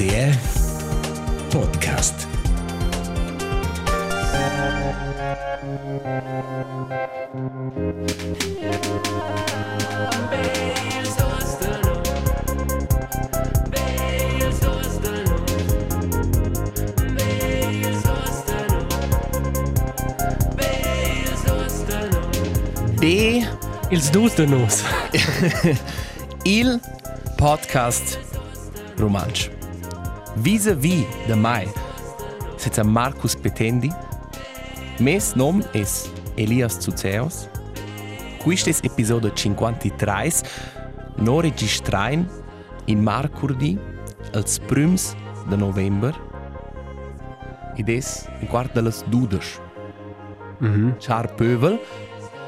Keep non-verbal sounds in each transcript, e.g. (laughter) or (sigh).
RTR Podcast. B, Ils dus de nos. (laughs) il podcast romansch. Vis-a-vis de mai, senza Marcus Petendi. Mes nom es Elias Zuzeos. Questo è episodio 53. No registrain in Marcurdi als prims de november. Ed es in quart de las dudas. Mhm. Char Pövel,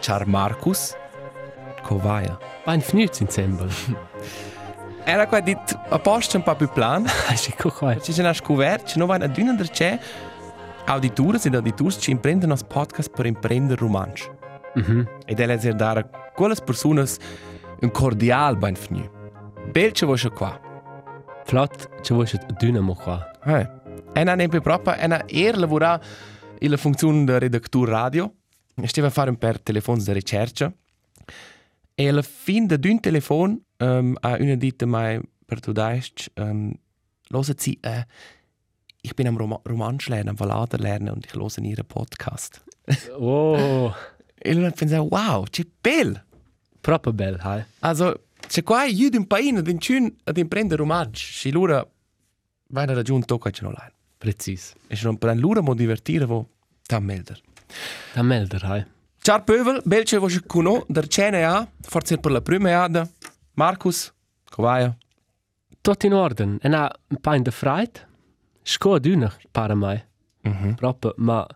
Char Marcus, Covaia. Ein fnüt in Zembel. (laughs) Era qua dit a posto un po' più plan. Hast du guck Ci sono scoperto, ci non ad una c'è auditori ed auditori ci imprendono il podcast per imprendere romanci. Mhm. Ed è l'eser dare a quelle persone un cordial ben fini. Bel ci vuoi qua. Flott, ci vuoi dynamo qua. Eh. È più proprio, è una er lavora in la funzione di redattore radio. Stava a fare un per telefoni di ricerca. E alla fine di un telefono um, a una dita mai per tu daist, um, loset sie, äh, ich bin am Rom Romansch lernen, am Ballader lernen und ich höre ihren Podcast. (laughs) Oh, E allora pensavo, wow, che bello! proprio bel, hai. Also, c'è qua aiuto un paio ad incun ad imprendere romanci. Se loro vai a raggiungere tocca ce non l'hanno. Precis. E se non per loro mo divertire, vo tam melder. Da melder, hai. Ciao Pövel, belce vo cuno, der cene a, forse per la prima ada. Marcus, covaia. Tot in orden. En a un pa in de freit. Sco dyna, para mai. Mhm. Proprio, ma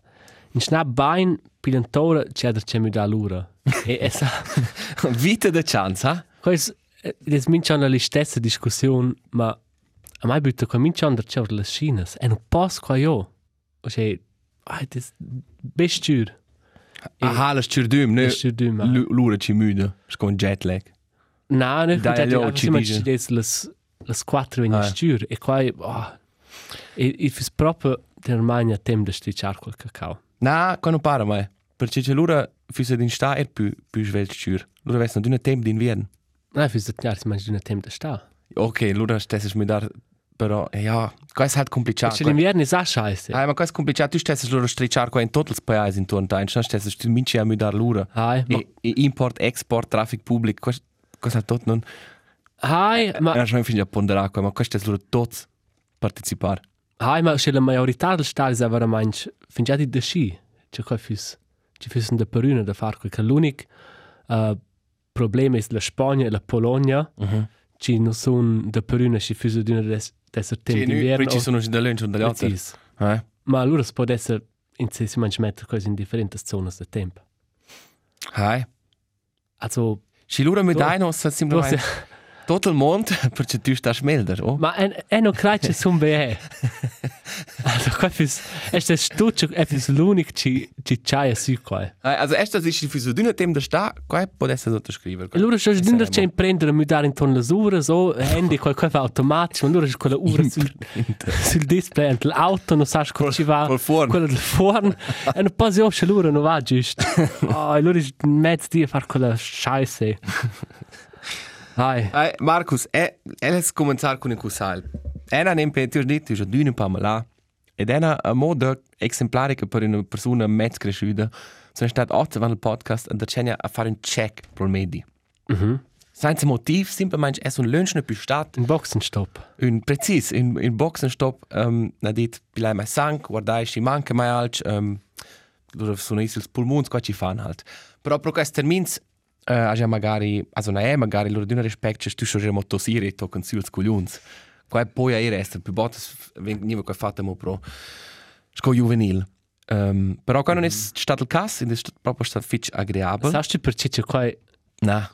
in snap bain pilantore c'è mi da lura. e esa, (laughs) Vita de chance, ha? quais, des mincian la stessa discussione, ma a mai butta qua mincian da c'è le schinas. E non posso qua io. O c'è, ai, des bestür. Aha, las cirdum, ne? Lura ci müde, scon jetlag. No, ne, Dai, Dai, io io ci ci dice. dice les les quattro in Ah. stur e qua oh, e e fis proprio der magna tem de stichar col cacao. Na, quando para mai. Perché c'è lura, fisse din sta er più, più svel ciur. Lura vesna d'una temp d'invern. Na fis de tjar si mangi de tem de sta. Ok, lura stesses mi dar, però, eh, ja, qua è halt complicato. Ci l'inverno è sa scheiße. Ah, ma qua è complicato, tu stesses lura stricciar qua in tutti i paesi intorno a te, non stesses tu minci a mi dar lura. Hai, ma E, e import, export, traffic public, qua qua è tot non... hai, ma Ma non fin a ponderare qua, ma qua stesses lura tots partecipar. hai ma se la majorità del sta is aber manch fin già di de sci. Ci qua fis ci fis de peruna da far che l'unic uh, problema is la Spagna e la Polonia. Mhm. Ci non son de peruna ci fis d'una des des tem Sì, d'inverno. poi ci sono da lunch und da altri. Eh? Ma allora si può essere in se si mangia mettere cose in differenti zone del tempo. Hai. Also, Si lura mi Tu- dai sa tot il mondo, perché tu stai smelder, oh? ma è, è non credo che sono bene. Also, questo è questo stuccio, è l'unico che ci c'è su qua. Also, erst, das ist Füße dünne Themen da sta, qua può essere sottoscrivere. Allora, se Saremo. c'è in prendere, mi dare intorno alle ore, so, handy, qualcosa fa automatico, allora c'è quella ora sul, sul display, l'auto, non sai come ci va. Quella del forno, e non poi io l'ora non va giusto. Oh, allora è mezzo di fare quella scheisse. Hai. Hey, Markus, e, eles cominciar con il cusal. Ena nem pe tu dit, già dune pa mala. Ed ena a moda exemplarica per una persona mezz cresciuta. Sono stat otto van il podcast da c'è a fare un check pro medi. Mhm. Senza motiv, semplicemente è un lunch ne più stat, Ein Boxenstopp. un precis, in, in boxenstopp, um, na dit, bilai mai sank, guardai, si manca mai alc, um, loro sono is ils pulmons, qua ci fan halt. Però pro questi termins, uh, a già magari, also na è magari, loro d'una respect, c'è tu schon mo tosire, toccano su els cuglions. Qua è poi a ir essere, più bottes, veniva qua fatta mo pro, sco juvenil. Um, però qua non è stato il caso, è proprio stato fitch agreabile. Sagst du, perché c'è qua Na,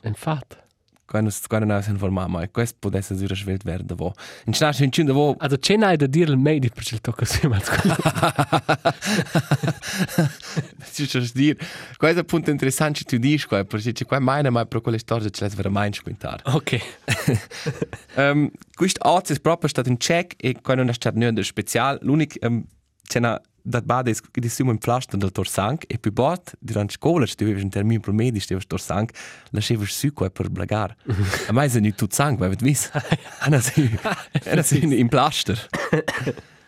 ein Fahrt? quando quando non si informa mai questo può essere una svelt verde vo in (laughs) sta in cinde vo Also, c'è n'hai da dire il meglio perché il tocca su, ma ci c'è dir questo è un punto interessante tu dici qua perché c'è qua mai mai per quelle storie ce l'hai veramente squintar Ok. Um, questo oggi è proprio stato un check e qua non è stato niente speciale. L'unico um, c'è una da bade è che siamo in flash del torsank e più bot durante scuola ci avevi un termine promedi stava torsank lasciava su qua per blagar. A mai se non tutto sangue, vai vis. Ana si era si in plaster.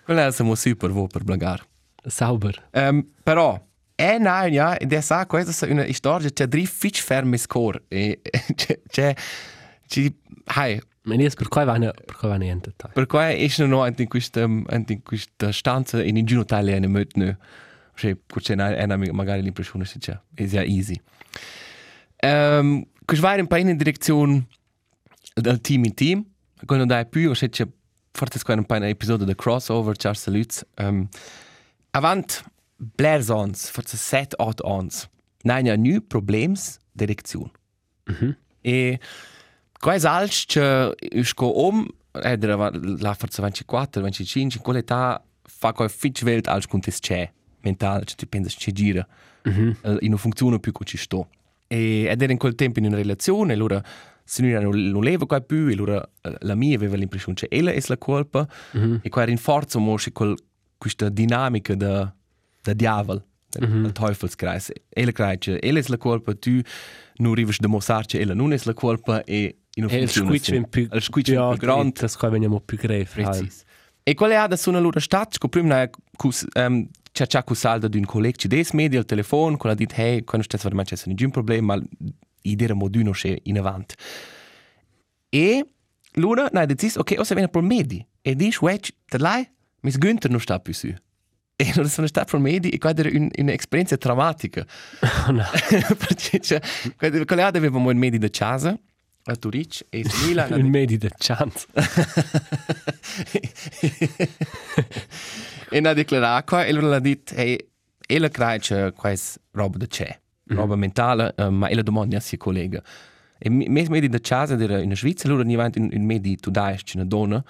Quella è siamo super vo per blagar. Sauber. Um, però è na ja, ed è sa questa è una storia c'è dri fitch fermi score e c'è c'è hai Ma nies per quai vane per quai vane niente. tai. Per cui è non in questa in questa stanza in in giuno tale ne möt ne. Cioè, c'è una, una magari l'impressione che c'è. È già easy. Um, Questo va un po' in direzione del team in team. Quando dai più, c'è c'è forse un po' un episodio di crossover, Charles Salutz. Um, avant Blair Sons, forse 7-8 ans, non ha nu problems direzione. E quais alts che usco om, edera la forza 24, 25, in quell'età fa quai fitch welt als contes c'è, mental, cioè tu pensi c'è gira, mm -hmm. in una funzione più che ci sto. E ed era in quel tempo in una relazione, allora se non, non, non leva quai più, allora eh, la mia aveva l'impressione che ella è la colpa, mm -hmm. e qua rinforza mo quel, questa dinamica da, da diavolo. Mm -hmm. Teufelskreis. Ella crede che ella è la colpa, tu non arrivi a dimostrare che ella non è la colpa e in E il squitch è più il squitch è più grande. Das quai veniamo più. Precis. E qual è adesso una loro stat? Che prima um, c'è c'è cusalda di un collega ci des media al telefono, con la dit hey, quando stai veramente c'è nessun problema, ma idea moduno c'è in avanti. E loro na decis, ok, o se viene per medi. E dice, wait, da lei, mis Günther non sta più su. (laughs) E non sono stato per medi e quella era un- un'esperienza traumatica. (laughs) Oh no. (laughs) Perché c'è, quella avevamo un medi da casa a Turic e Smila Un medi de chance. e ha dichiarato qua e lui ha detto hey, ella crede che. Questa roba da c'è roba mentale eh, ma ella domanda a suo collega e mes medi da casa era in Svizzera loro ogni volta in, in medi tu dai c'è una donna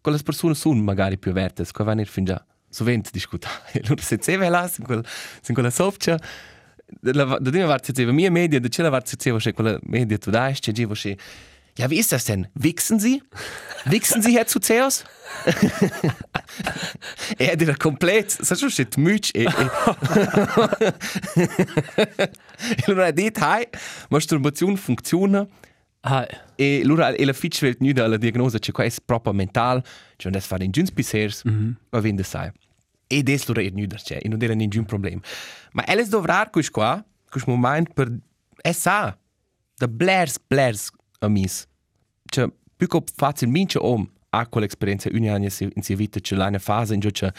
quelle persone sono magari più averte che vanno fin già. Sovente discutere (laughs) e loro se zeve là in quel in quella sofcia da da prima parte zeve mia media da c'è parte zeve c'è quella media tu dai c'è givo c'è ja, wie ist das denn? Wichsen Sie? Wichsen Sie, Herr Zuzeus? (laughs) er hat er komplett, sagst du, steht Mütsch. (laughs) E, e. allora ha detto, hai, masturbazione funziona, Ah, e allora e la fitch velt nuda alla diagnosa che qua è proprio mental, cioè non è fare in giuns pisers, mm -hmm. va vende sai. E des loro è nuda, cioè, e non era nessun problema. Ma elles dovrar quis qua, quis moment per, e sa, da blers, blers amis, cioè, più che facilmente om ha quell'esperienza ogni anno in sia vita, c'è una fase in c'è-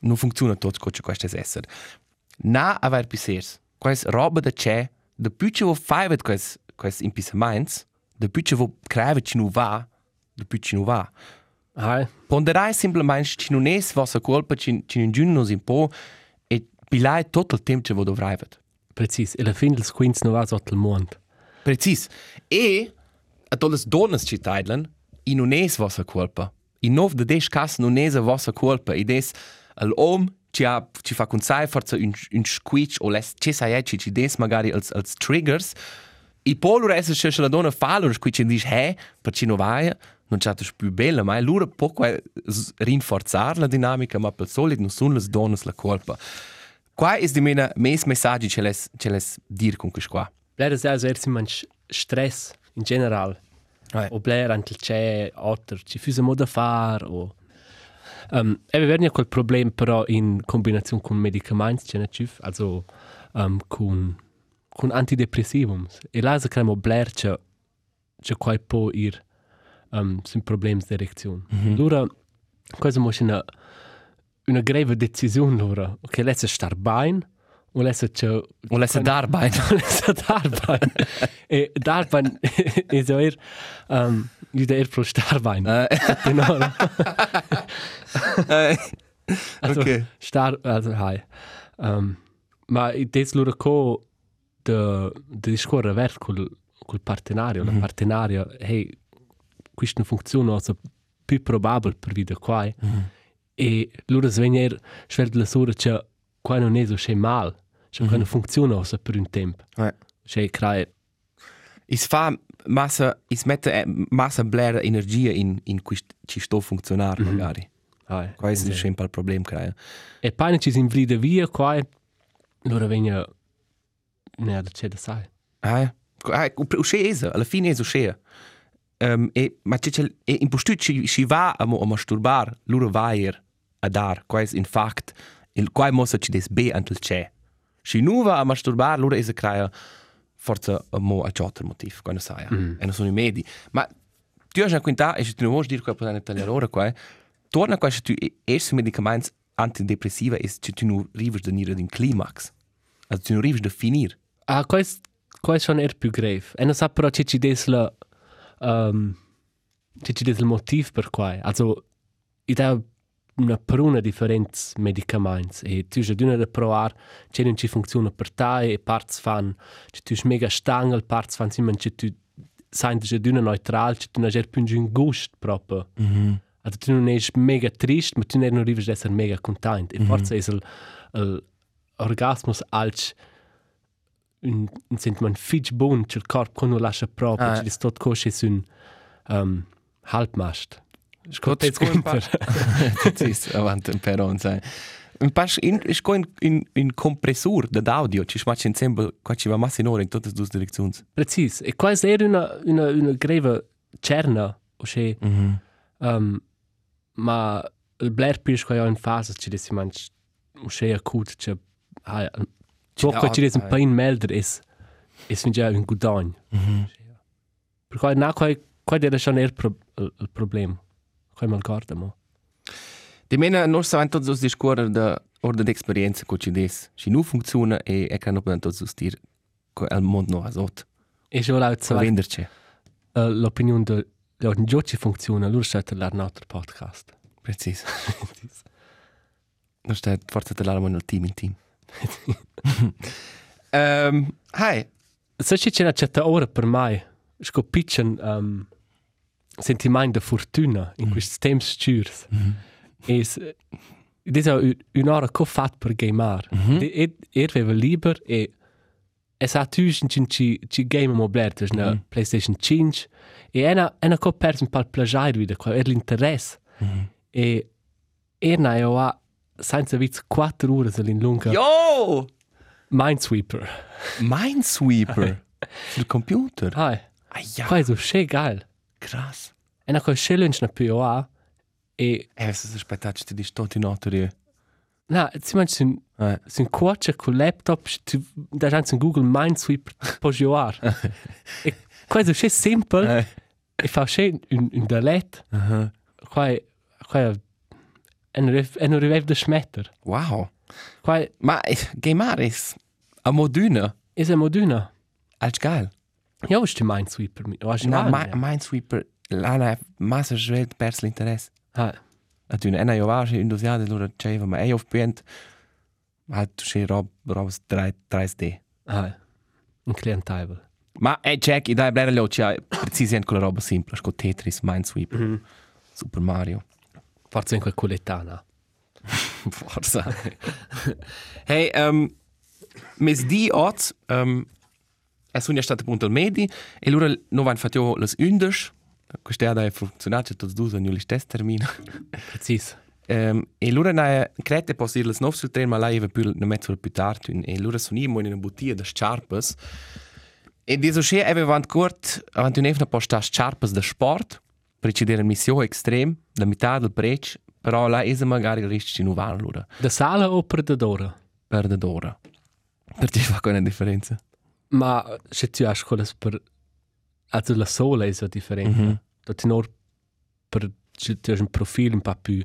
non funziona tutto ciò che questo è essere. Na aver pisers, questa roba da c'è, da più che vo fai vet quest quest impisaments, da più che vo creve ci nu va, da ci nu va. Ah, Ponderai semplicemente ci non è vostra colpa, ci ci non giuno nos un po' e pilai tutto il tempo che vo dovrai vet. precis. E la fin dels quins no va sotto il mondo. Precis. E a todas donas ci taidlan, i non è vostra colpa. In nov de des cas non è vostra colpa. I des l'om ci ha ci fa consai forza un un squitch o les ci sai ci ci des magari als als triggers. I polo esse che la donna fa lo squitch e dice hey, per ci no vai, non c'è più bella, ma lura poco rinforzare la dinamica, ma per solid non sono le donne la colpa. Qua è di mena mes messaggi che les che les dir con questo qua. Bler es also erst man stress in general. Ouais. O bler antel c'è otter, ci füse mo da far o Um, e wir werden ja quel problem però in combinazione con medicamenti c'è cif, also um, con con antidepressivums. E là se cremo bler c'è quai po ir um, sin problems d'erezione. Mm -hmm. Allora, cosa mo c'è una una grave decisione loro, ok, lesse star bain, o lesse c'è O lesse d'arbeid. Lesse d'arbein. e d'arbein is ja eher um, ju der pro starbein. genau. Also, Okay. Star, also, hai. Um, ma des lura co de, de discorre vert col, col partenario, mm -hmm. la partenaria, hey, questo non funziona, also più probabile per vita qua. Mm -hmm. E lura svenir sverd la sura che qua non è so che mal, che mm -hmm. qua non funziona also per un tempo. Che crai Is fa massa is mette eh, massa blera energia in in quist ci sto funzionar mm -hmm. magari. Hai. Questo è sempre il problema, credo. E poi ci si invride via qua loro vengono... Ne, da c'è da sai. Ah, ah, usce esa, alla fine es usce. Um, e, ma c'è c'è, e in postu ci, ci va a, mo, a masturbar, loro vair a dar, quais in fact, il quai mossa ci des be antel c'è. Ci nu va a masturbar, loro esa creia forza a mo a c'altro motiv, quando sai, mm. e non sono i medi. Ma tu hai già quinta, e se tu non vuoi dire qua potete tagliare ora qua, torna qua se tu es medicamenti antidepressiva e se tu non arrivi a venire in climax. Also tu non arrivi a finire. Ah, quais, quais schon er più grave. E non sa però c'è ci des la... Um, c'è ci des il motiv per quai. Also, i da una pruna differents medicaments e tu già d'una da provar c'è non ci funziona per te e parts fan c'è tu mega stangel parts fan simon c'è tu sai già d'una neutral c'è tu non c'è più un gust proprio Mm -hmm. Also tu non sei mega trist, ma tu non arrivi a essere mega content. E Mhm. forse è il, il orgasmus als (laughs) un, un sentimento fitch buon, che il corpo quando lascia proprio, Ah. che è tutto così su un um, halbmast. Scott, scoin pa. Tis, avant un peron, sai. Un pas in scoin in in compressor de audio, ci smac ensemble, qua ci va massa in in tutte due direzioni. Precis. E quasi era una, una, una greve cerna, o che, Mhm. um, ma il Blair Pierce qua in fase, ci desi manch, o che acut, che, Ciò che ci desi un Ah, pain melder es, es già un gudagno. Mhm. Per cui na qua qua era schon er pro, il, il problem. Qua mal guarda mo. Di mena non sa tutti os discorrer de ordine d'esperienza co ci des. Ci nu funziona e e kan non tutti os dir co al mond no azot. E jo laut So so venderce. uh, l'opinione de de un giochi funziona, lur stat l'ar nostro podcast. Precis. (laughs) Non sta forza te l'armo nel team in team. (laughs) Ehm, hai. Se ci c'è una certa ora per mai, sco pitchen um, sentimento de fortuna in mm. questi temps sturs. Mhm. Es Dis è un'ora co fat per gamar. Mm. -hmm. E er aveva liber e e sa tu ci ci ci game mo blertes na Mhm. PlayStation 5 e ena ena co pers un pal plagiar wieder qua er l'interesse. Mhm. E er na io a senza witz 4 ore in lunga Yo! Minesweeper. Minesweeper. (laughs) Sul computer. Hai. Ah ja. Qua è so sche geil. Krass. Ena co challenge na più a e Eh, se aspettate ti di sto in autoria. na, si manch sin Eh. sin quattro con laptop tu da già in Google Minesweeper po joar. (laughs) e qua è so sche simple Eh. e fa sche un un delete. Aha. Qua è qua è en en rev de schmetter. Wow. Qua Ma Gemaris a moduna. is a moduna. Als geil. Ja, ist der Minesweeper mit. Was Na, Na, mi Minesweeper. Lana massa svelt pers l'interesse. Ha, At un ena io va in dosiade loro ceva, ma ei of pient. Hat tu sche rob robs 3 3D. ha. Un clientabel. Ma eh check, i dai blera lo c'ha precisamente con la roba semplice, con Tetris, Minesweeper, Mhm. Super Mario. Forse in quel coletana. (laughs) Forza. (laughs) hey, um, mes di oz, um, es sun ja stat appunto al medi, e loro no van fatto las undes, queste ha funzionato tutti due ogni stess termine. Precis. Um, e loro na crete posso ir las nov sul tren, ma la eva più na mezzo più tardi, e loro sono io in una bottiglia da sciarpas. E di so che ave van curt, avant un evna posta sciarpas da sport, precidere missione extrem, la metà del prec, però la esa magari risci nu van loro. Da sala o predadora? perdedora. Per ti fa quella differenza. Ma se tu hai scuolas per... Also la sola è so differente. Mm. -hmm. Da ti nor per... Se tu hai un profilo un po' più...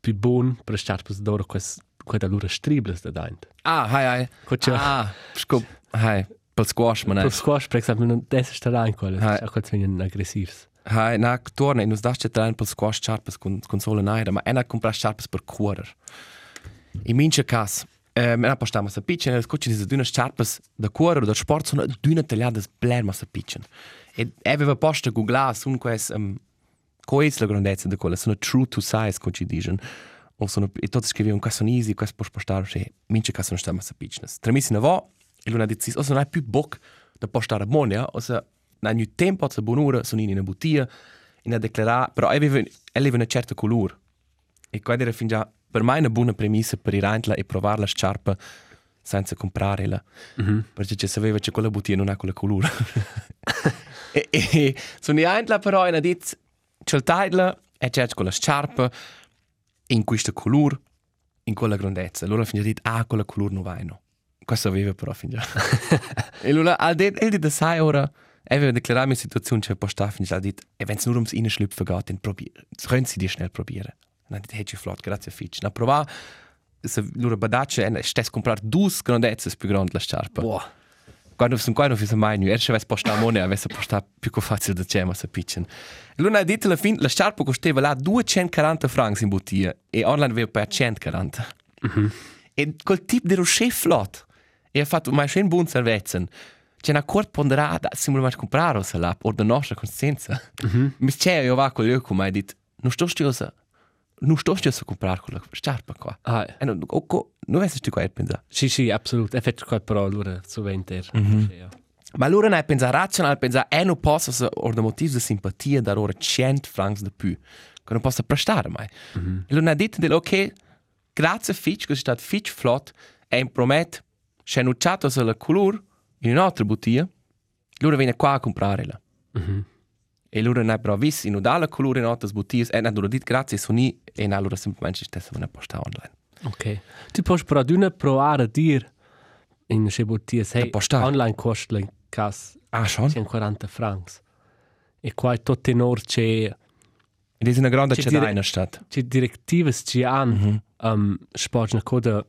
più buon per stare per d'ora quas... Qua da loro stribles da daint. Ah, hai, hai. C'è... Ah, scop. Hai, pel squash, man. Per squash, per esempio, non deve stare in quello. Hai. Qua vengono aggressivs. Hai, na, torna, nus daste trein pel squash charpes con console naira, ma ena compra charpes per cuorer. In mince cas, eh, me na postama sa pitchen, e scoci di dune charpes da cuorer da sport sono dune tagliadas blerma sa pitchen. E aveva posta googla sun quest um, coes la grandezza de quella, sono true to size, coci digen. O sono, e tutti scrivevano, qua sono easy, qua puoi postare, e mince cas sono stama sa pitchen. Tre mesi na vo, e luna dicis, o sono più boc da postare ammonia, o se ogni tempo a buon'ora sono in una bottiglia in a declarare però aveva aveva una certa colore e qua era fin già per me una buona premessa per ir aintla e provare la sciarpa senza comprarla Mhm. perché ci sapeva che quella bottiglia non ha quella colore (laughs) e, e sono in aintla però e ha detto taglio e c'è quella sciarpa in questa colore in quella grandezza. Allora fin già detto ah quella colore non va no questo aveva però fin già. (laughs) E allora ha detto e da sai ora aveva dichiarato la situazione c'è posta fin già ha detto e wenn es nur ums Innenschlüpfen geht dann probier können Sie die schnell probieren. Und hat detto hey flott grazie Fitch na prova se loro badacce e stes comprar dus grandezze più grandi la sciarpa Boah. quando sono qua non fi mai nu erst avesse posta mone avesse posta più co facile da cema sa pitchen. Luna ha detto alla fin la sciarpa costava là 240 francs in bottiglia e online aveva per 140 e col tip di rocher flot e ha fatto mai schön buon servetzen c'è una cort ponderata se vuole mai comprare o se la o da nostra consistenza mi c'è io va con io come hai detto non sto stiosa non sto stiosa a comprare quella sciarpa qua Ah, e non o co non vesti tu qua pensa sì, sì, absolut. Er fatto quel però allora sovente. Mhm. Ja. Ma allora non è pensare razionale, pensare e non posso se da motivo di simpatia dar ora 100 francs di più, che non posso prestare mai. Mm -hmm. E allora ha detto, ok, grazie Fitch, che è stato Fitch flott, e mi promette, se non c'è la colore in un'altra bottiglia, allora viene qua a comprarla. Mhm. E allora non però visto, dà la colore in altre bottiglie, e allora detto grazie, sono lì, e allora semplicemente stessa una posta online. Ok. Tu puoi però d'una provare a dire in se bottiglie sei postare. online costa in cas Ah, schon? 140 francs. E qua è tutto in or c'è Ed è una grande Ci città in una stadt. c'è direttive ci hanno um, sport una coda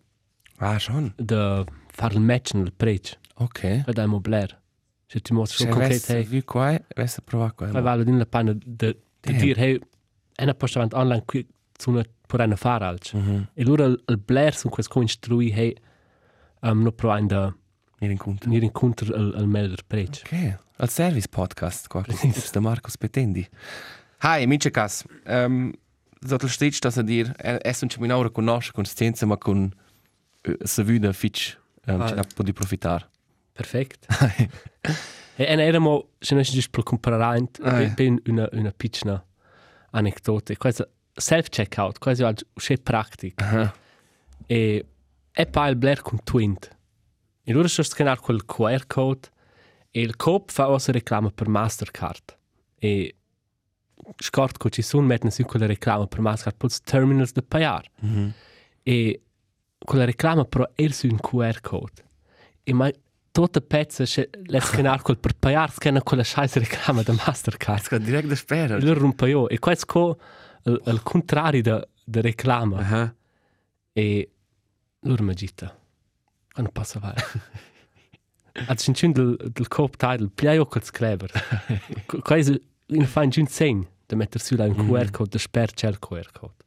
Ah, schon? da fare il match nel prezzo. Ok. Per dai mobler. Se ti mostri Se un concreto hey, vu qua, avesse provato qua. poi vale din la pena de, de dire hey, è una posta avanti online qui su una per una fare alc. Mhm. E allora il, blair su questo construì hey um, no provare da Mi rincontro. venire incontro al, al melder prezzo. Ok, al service podcast qua, tips da Marco Spetendi. Hi, amici cas. Um, Zottel stic das a dir, es un chemin ora con consistenza, ma con sa vida fitch, um, Ah. ce n'ha podi profitar. Perfekt. (laughs) e en eramo, se non si dice per comparare, Ah, per una, una piccola aneddote, quasi self-checkout, quasi c'è pratica. Aha. E è poi il Blair con Twint. E loro sono scannare quel QR code e il Coop fa aussi reclama per Mastercard. E scort che ci sono mettono su quella reclama per Mastercard per terminals da pagare. Mhm. E quella reclama però è su un QR code. E ma tutta pezza c'è le scannare quel per pagare, scanna quella scheisse reclama da Mastercard. Ska direkt da spera. E loro rompa io. E questo co il, il contrario da, da reclama. Aha. E loro mi gitta. Quando passa vai. (laughs) Ad cincin del, del coop title, pliai o quel sclever. (laughs) Quasi in fa un giun segn da metter su là un QR code, da sper c'è il QR code.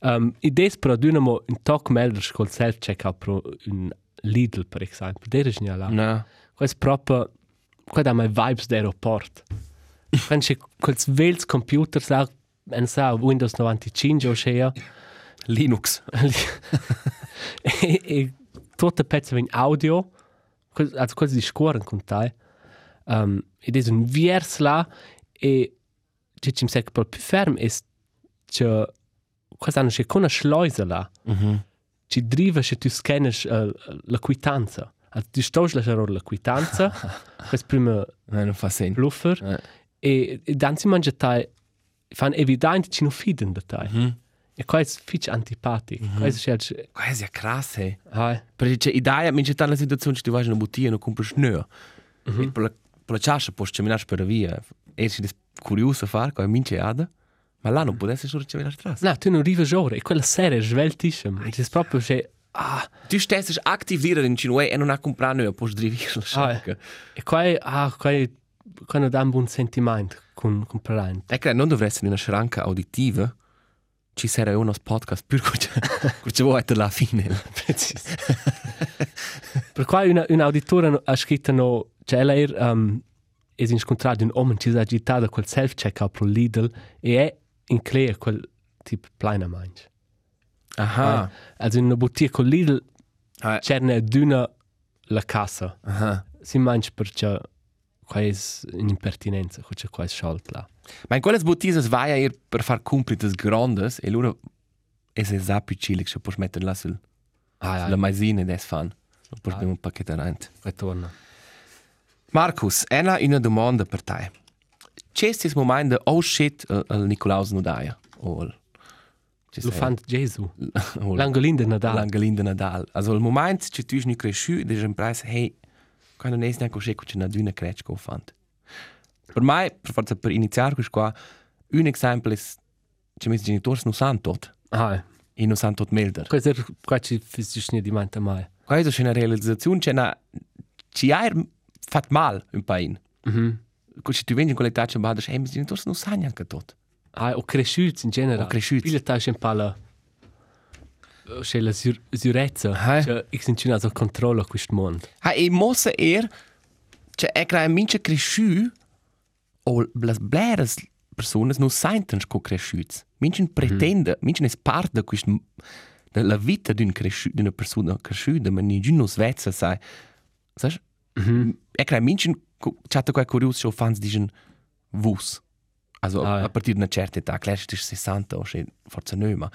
Um, idees però dunamo un toc melder col self-checkout pro un Lidl, per esempio. Der ist genial. Na. Questo proprio, qua da mai vibes d'aeroport. Quando c'è quels vels computer, sa, en sa Windows 95 o c'è, Linux. (laughs) e, e tutte pezze in audio, quel- also quasi di scuoren con te, um, ed è un vers là, e c'è c'è un sec più ferm, è c'è, quasi hanno c'è con una schleuse là, Mhm. Ci driva se tu scannes uh, la quitanza. Also, tu stosch la la la quitanza, (laughs) questo prima Nein, non fa sen. bluffer, Eh. e, e dan si mangia te, fan evident ci non fiden da te. Mhm. E questo è fitch antipatico. Questo è il... Quasi ja krass, hey. Ah, Perché c'è idea, mi c'è tale situazione che tu vai in una bottiglia e non compri snö. E per la, per la ciascia puoi camminare per via. E si è curioso a fare, come mince ada. Ma là non essere solo camminare strada. no, tu non arrivi a ore, e quella serie è sveltissima. È proprio che... Ah, Tu stessi dire in Cinue e non ha comprato nö, puoi drivire la sciacca. e qua è... Ah, qua è... Qua non dà un buon sentimento con, con parente. Ecco, non dovresti in una schranca auditiva. Ci sarà uno podcast più che (laughs) ci vuoi alla fine. Per qua una, un auditore ha scritto no, cioè lei um, è incontrato un uomo che si è agitato da quel self-checkout pro Lidl e è in crea quel tipo plena mangia. Aha. Also in una bottiglia con Lidl Ah, c'era d'una la cassa. Aha. Si mangia perché qua è un'impertinenza, qua c'è qua è sciolto là. Ma in quelle bottiglie vai a ir per far cumplites grandes e loro è se sa più chile che puoi mettere là sul Ah, la maisina des fan. Poi Ah. un pacchetto avanti. Ritorna. Marcus, ena una domanda per te. C'è questo momento di oh shit al, al Nicolaus Nodaia? O al... c'è Lo se- fan Gesù. (laughs) o al- L'angolin de Nadal. L'Angelin de Nadal. Also il momento che tu sei cresciuto, dici in preis, hey, quando non è neanche così che c'è una duna cresce che ho fatto. Per me, per forza per iniziare questo qua, un esempio è che i miei genitori non sanno tutto. Ah, E non sanno tutto meglio. questo è qua ci fisici ne dimanta mai. Questa è una realizzazione che una... ci ha fatto male un paese. Mhm. Se tu vieni in quell'età che mi dici, hey, i miei genitori non sanno neanche tutto. Ah, o cresciuti in generale. O cresciuti. Pile ta schon pala c'è la sur surezza. Ah. Cioè, ich sind schon also controllo questo mondo. Ha, e mossa er, che è che mince cresciuto, o le bleres persone non sentono che cresciuti. Mince pretende, mince è parte di questa, della vita di, un cresciuto, di una persona cresciuta, ma nessuno svezza sai. Sai? Mhm. È che mince c'è quel curioso che fans dicono vus. Also Ah, ja. a partire da una certa età, claro, è 60 o c'è forse no, ma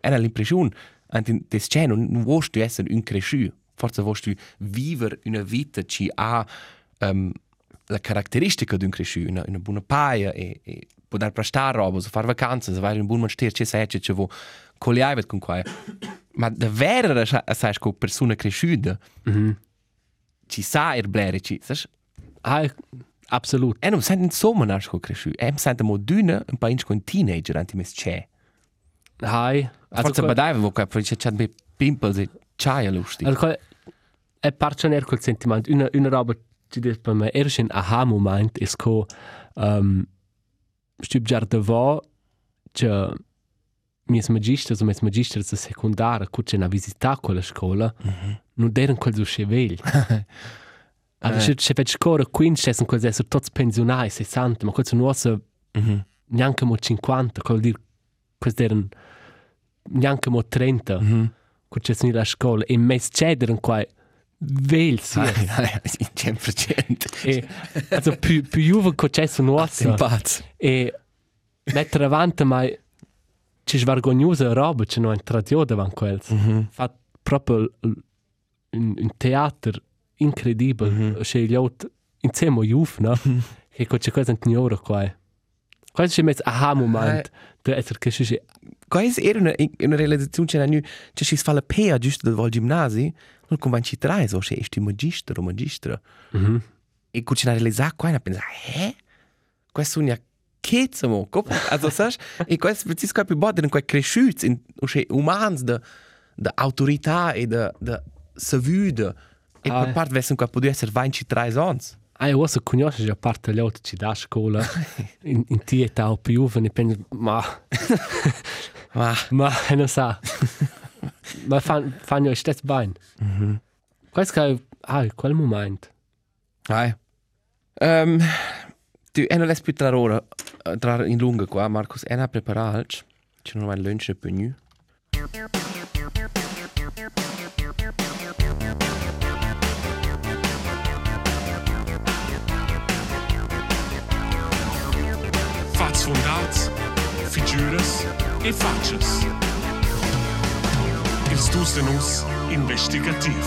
è l'impressione, anche des c'è, non, non vuoi tu essere un cresciuto, forse vuoi tu vivere una vita che ha um, la caratteristica di un cresciuto, una, una buona paia e, e poter prestare roba, fare vacanze, avere un buon monastero, c'è sai, c'è vuoi cogliare con qua. Ma davvero sai che persona cresciuta Mhm. ci sa er blere, ci, sai? Ah, absolut. E non sente insomma nasco cresciuto, e sente mo d'una un paio con teenager anti mes c'è. Also, forse badaiva vo qua, poi c'è c'è be pimples e c'hai lustig. Also, qua- è parcioner col sentimento. Una, una roba ci dice per me, era un aha moment, è che um, stub già davò che mis magisters o mis magisters de secundara cu c'è una visita a quella scuola, non erano quel so scevegli. Also, se se fai scuola 15, sono quasi essere tutti pensionati, 60, ma questo non è Mhm. neanche mo 50, vuol dire questi erano neanche mo 30, Mhm. quando c'è venuto a scuola, e mes c'è erano qua vegli, sì. Ai, ai, ai, 100%. e, also, più, più giovane che c'è sono nostra, Simpaz. e mettere avanti, ma c'è svergognosa roba, c'è non tradio davanti a quello. Mhm. Fa proprio l- l- un, un teatro incredibile, Mhm. c'è gli altri, insieme a Juf, no? Che c'è cosa in ora qua. Questo è il aha moment, di essere cresciuti. Quais era una, una realizzazione che nu, che si fa la pea giusto del gimnasi, non convinci tre, so se esti magister o magistra. Mhm. E quando ci realizzato qua, e pensa, eh? Questo una chezza, mo. Cop- Also, sai? E questo è preciso più buono, in quei cresciuti, in quei umani, da, da autorità e da, da savuta. E Ah, per parte, vessen qua podia essere 23 anni. Ah, io so conosci già parte gli altri da scuola, in, in tia età o più giovane, e penso, ma, Ma, (laughs) ma, non sa. ma fan, fanno lo stesso bene. Questo è, ah, quel momento. Ai. Um, tu, e non l'hai più tra ora, tra in lunga qua, Marcus, e non ha preparato, c'è non mai lunch per nu. Fats figures e faces. Ils dus de nus investigativ.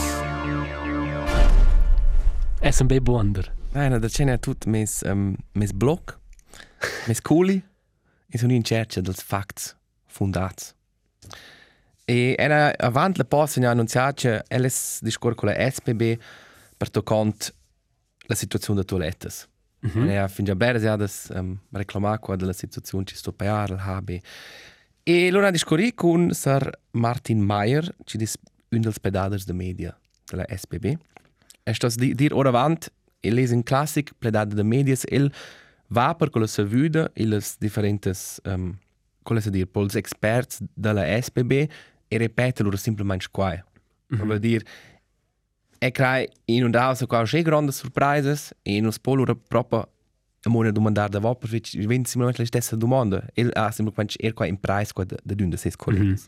È un bel wonder. Nein, da c'è tutto mes, um, mes blog, mes culi, e sono in cerca dels facts fundats. E era avant la posta ne ha annunciato che LS discor con la SPB per toccont la situazione de toilettes. Mm -hmm. E fin già ja das um, reclamar qua della situazione ci sto paiar il HB. E allora discorri con Sir Martin Meyer, ci dis un dels pedaders de media della SPB. E sto di dir ora avant, e les in classic pedada de medias, el va per con la savuda e les differentes um, come si dir, pols experts della SPB e ripete loro semplicemente qua. Mm -hmm. Vuol dire, e crai in un dao so qua che grande sorpreses e in un po loro proprio a mona domandar da vo perché vedi semplicemente la stessa domanda. El ha semplicemente er qua in price qua da dun da ses -hmm.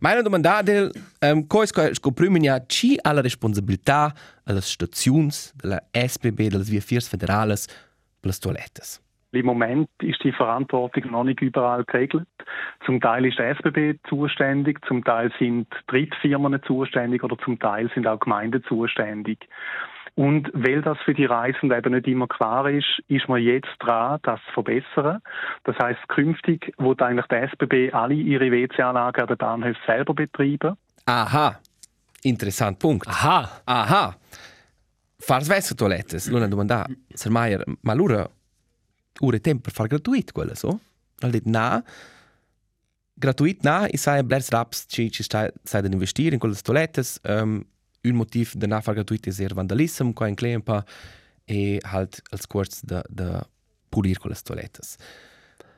Meine domanda del um, co es co primia ci ha la responsabilità alle stazioni della SBB delle vie fiers federales per le toilettes. Im Moment ist die Verantwortung noch nicht überall geregelt. Zum Teil ist der SBB zuständig, zum Teil sind Drittfirmen zuständig oder zum Teil sind auch Gemeinden zuständig. Und weil das für die Reisenden eben nicht immer klar ist, ist man jetzt dran, das zu verbessern. Das heißt, künftig wird eigentlich der SBB alle ihre WC-Anlagen an den Bahnhöfen selber betreiben. Aha, interessant Punkt. Aha. Aha. Fars vesse toilettes. Luna domanda, Sir Maier, ma lura ure tempo per far gratuit quella, so? Al dit na, gratuit na, i sai blers raps ci ci stai sai da investire in quelle toilettes, um, un motiv de na far gratuit is er vandalism, qua in clempa e halt als kurz de de pulir quelle toilettes.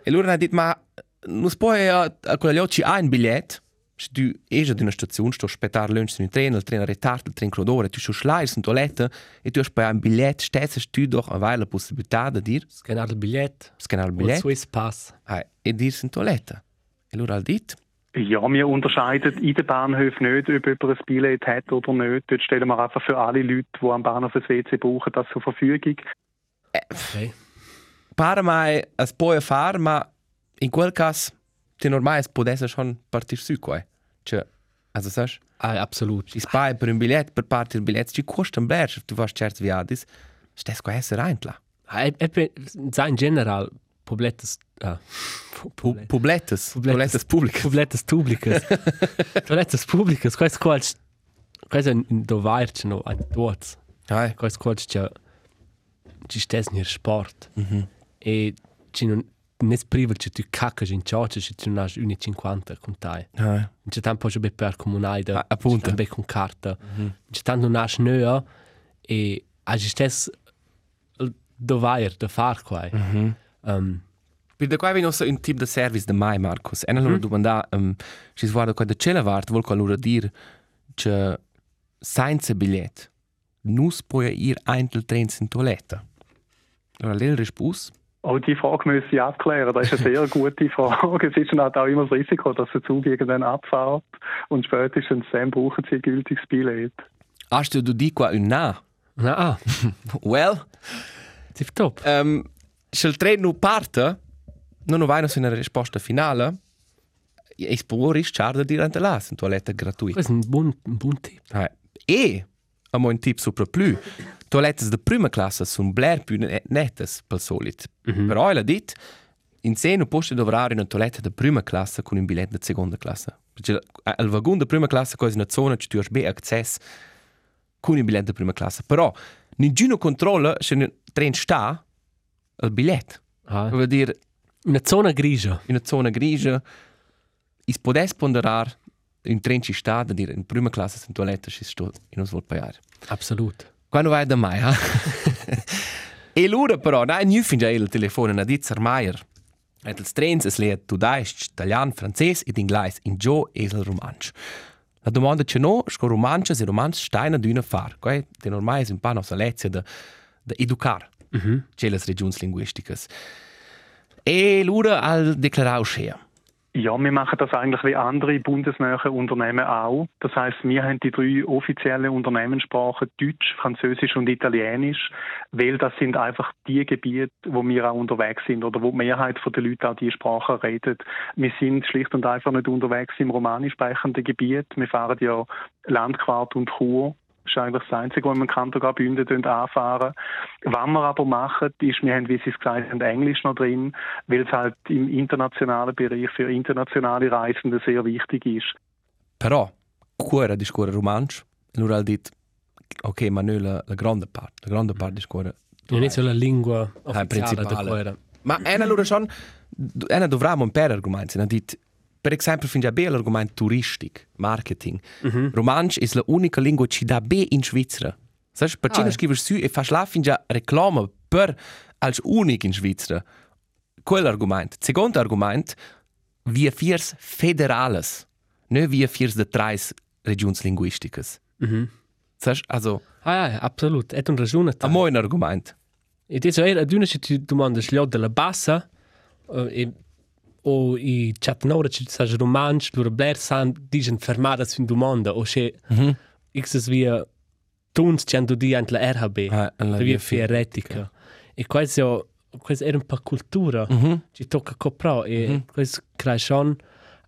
E lura na dit ma nus poi a, a quella lioci ha un bigliet, se tu esci ad una stazione, sto aspettare lunch in treno, il treno è ritardo, il treno crodore, tu schlai in toilette e tu poi un bigliet, stessa tu doch avai la possibilità di dire, Scanar il biglietto. scanare il Bilet. biglietto, Swiss Pass. ah, e dire in toilette. E allora al dit, Ja, wir unterscheiden in den Bahnhöfen nicht, ob jemand ein Billett hat oder nicht. Dort stellen wir einfach für alle Leute, die am Bahnhof ein WC brauchen, das zur Verfügung. Okay. para mai as poi far, ma in quel caso, te potesse schon partir su qua. Cioè, also sagst, Ah, absolut. ci spai per un biglietto, per partir il biglietto, ci costa un bler, tu vas certi viadis, stes qua essere reintla. Ah, e, e, sai in general, pobletes... Ah, Pu Publiettes, Publiettes. Publiettes publicas. pobletes publicas. pobletes publicas. Quais quals... Quais ein dovairce no, ein tuots. Ai, Quais quals c'è... Ci stes nir sport. mhm. E ci non... Nes priva che tu caccas in cioccia, se tu hai 1,50 con tai. Ai. C'è tanto già per comunale da... Ah, appunto. C'è con carta. C'è tanto hai nöa e hai stes dovair da far quai. Mhm. Um, Per da qua vi nostro un tip de service de mai, Marcus. E allora domanda, um, ci guarda qua de cella vart, vol allora dir che senza bigliet nus puoi ir eintel trens in toiletta. Allora l'el rispus? Auch die Frage müssen Sie abklären. Das ist eine sehr gute Frage. Es ist dann halt auch immer das Risiko, dass der Zug irgendwann abfährt und spätestens dann brauchen Sie ein gültiges Billett. Hast du di qua un na? na, ah, (laughs) Well, tip top. um, se il tren nu parte, non ho vai no una risposta finale, e spor is char de dir ante las in toiletta gratuita. Questo è un buon, un buon tip. Ah, e amo un tip sopra più. Toilettes de prima classe sono bler più ne- nettes pel solit. Però ella dit in se non posso dovrare una toiletta de prima classe con un biglietto de seconda classe. Perché al vagon de prima classe cosa una zona ci tu hai be access con un biglietto de prima classe. Però nessuno controlla se un tren sta il biglietto. Ah, Vuol dire una zona grigia. in una zona grigia is podes ponderar un tren ci sta da dire in prima classe in toiletta ci sto in non vuol pagare. Absolut. Quando vai da mai, eh? e l'ora però, dai, non finge il telefono, na dit Sir Meier. Et els trens es leet tudaisch, italian, francès ed inglais, in gio es il romansch. La domanda c'è no, sco romanches e romans steina d'una far, quai, de normai es un pa nostra lezia de, de educar, Mhm. c'è les regions linguisticas. E l'ora al declarau schea. Ja, wir machen das eigentlich wie andere bundesnähe Unternehmen auch. Das heißt, wir haben die drei offiziellen Unternehmenssprachen Deutsch, Französisch und Italienisch, weil das sind einfach die Gebiete, wo wir auch unterwegs sind oder wo die Mehrheit der Leute auch die Sprache redet. Wir sind schlicht und einfach nicht unterwegs im romanisch sprechenden Gebiet. Wir fahren ja Landquart und Chur. Das ist eigentlich das Einzige, was wir im Kanton Graubünden anfahren. Was wir aber machen, ist, wir haben, wie Sie es gesagt haben, Englisch noch drin, weil es halt im internationalen Bereich für internationale Reisende sehr wichtig ist. Però, cuore di scuola romansch, allora al dit, ok, ma noi la, la grande parte, la grande parte di scuola. Non è solo la lingua ufficiale da quella. Ma è allora schon, un per argomenti, na dit, per esempio, fin già be l'argomento turistic, marketing. Mhm. Romansch è l'unica lingua ci dà be in Svizzera. Sai, per Ah, cine eh. scrivi su e fas la fin già reclama per als unic in Svizzera. Quell'argument. Secondo argument, via fiers federales, ne via fiers de trais regions linguisticas. Mhm. Sai, also, Ah, ja, absolut. È un ragione. a mo un argument. E adesso ad una se domandi sgliò della bassa eh, e o i chatnora ci sa romansch lura bler san digen fermadas fin du mondo o che Mhm. x es via tuns cento di ant la RHB Ah, la via fieretica e quasi quasi era un po' cultura Mhm. ci tocca copra e quasi crea schon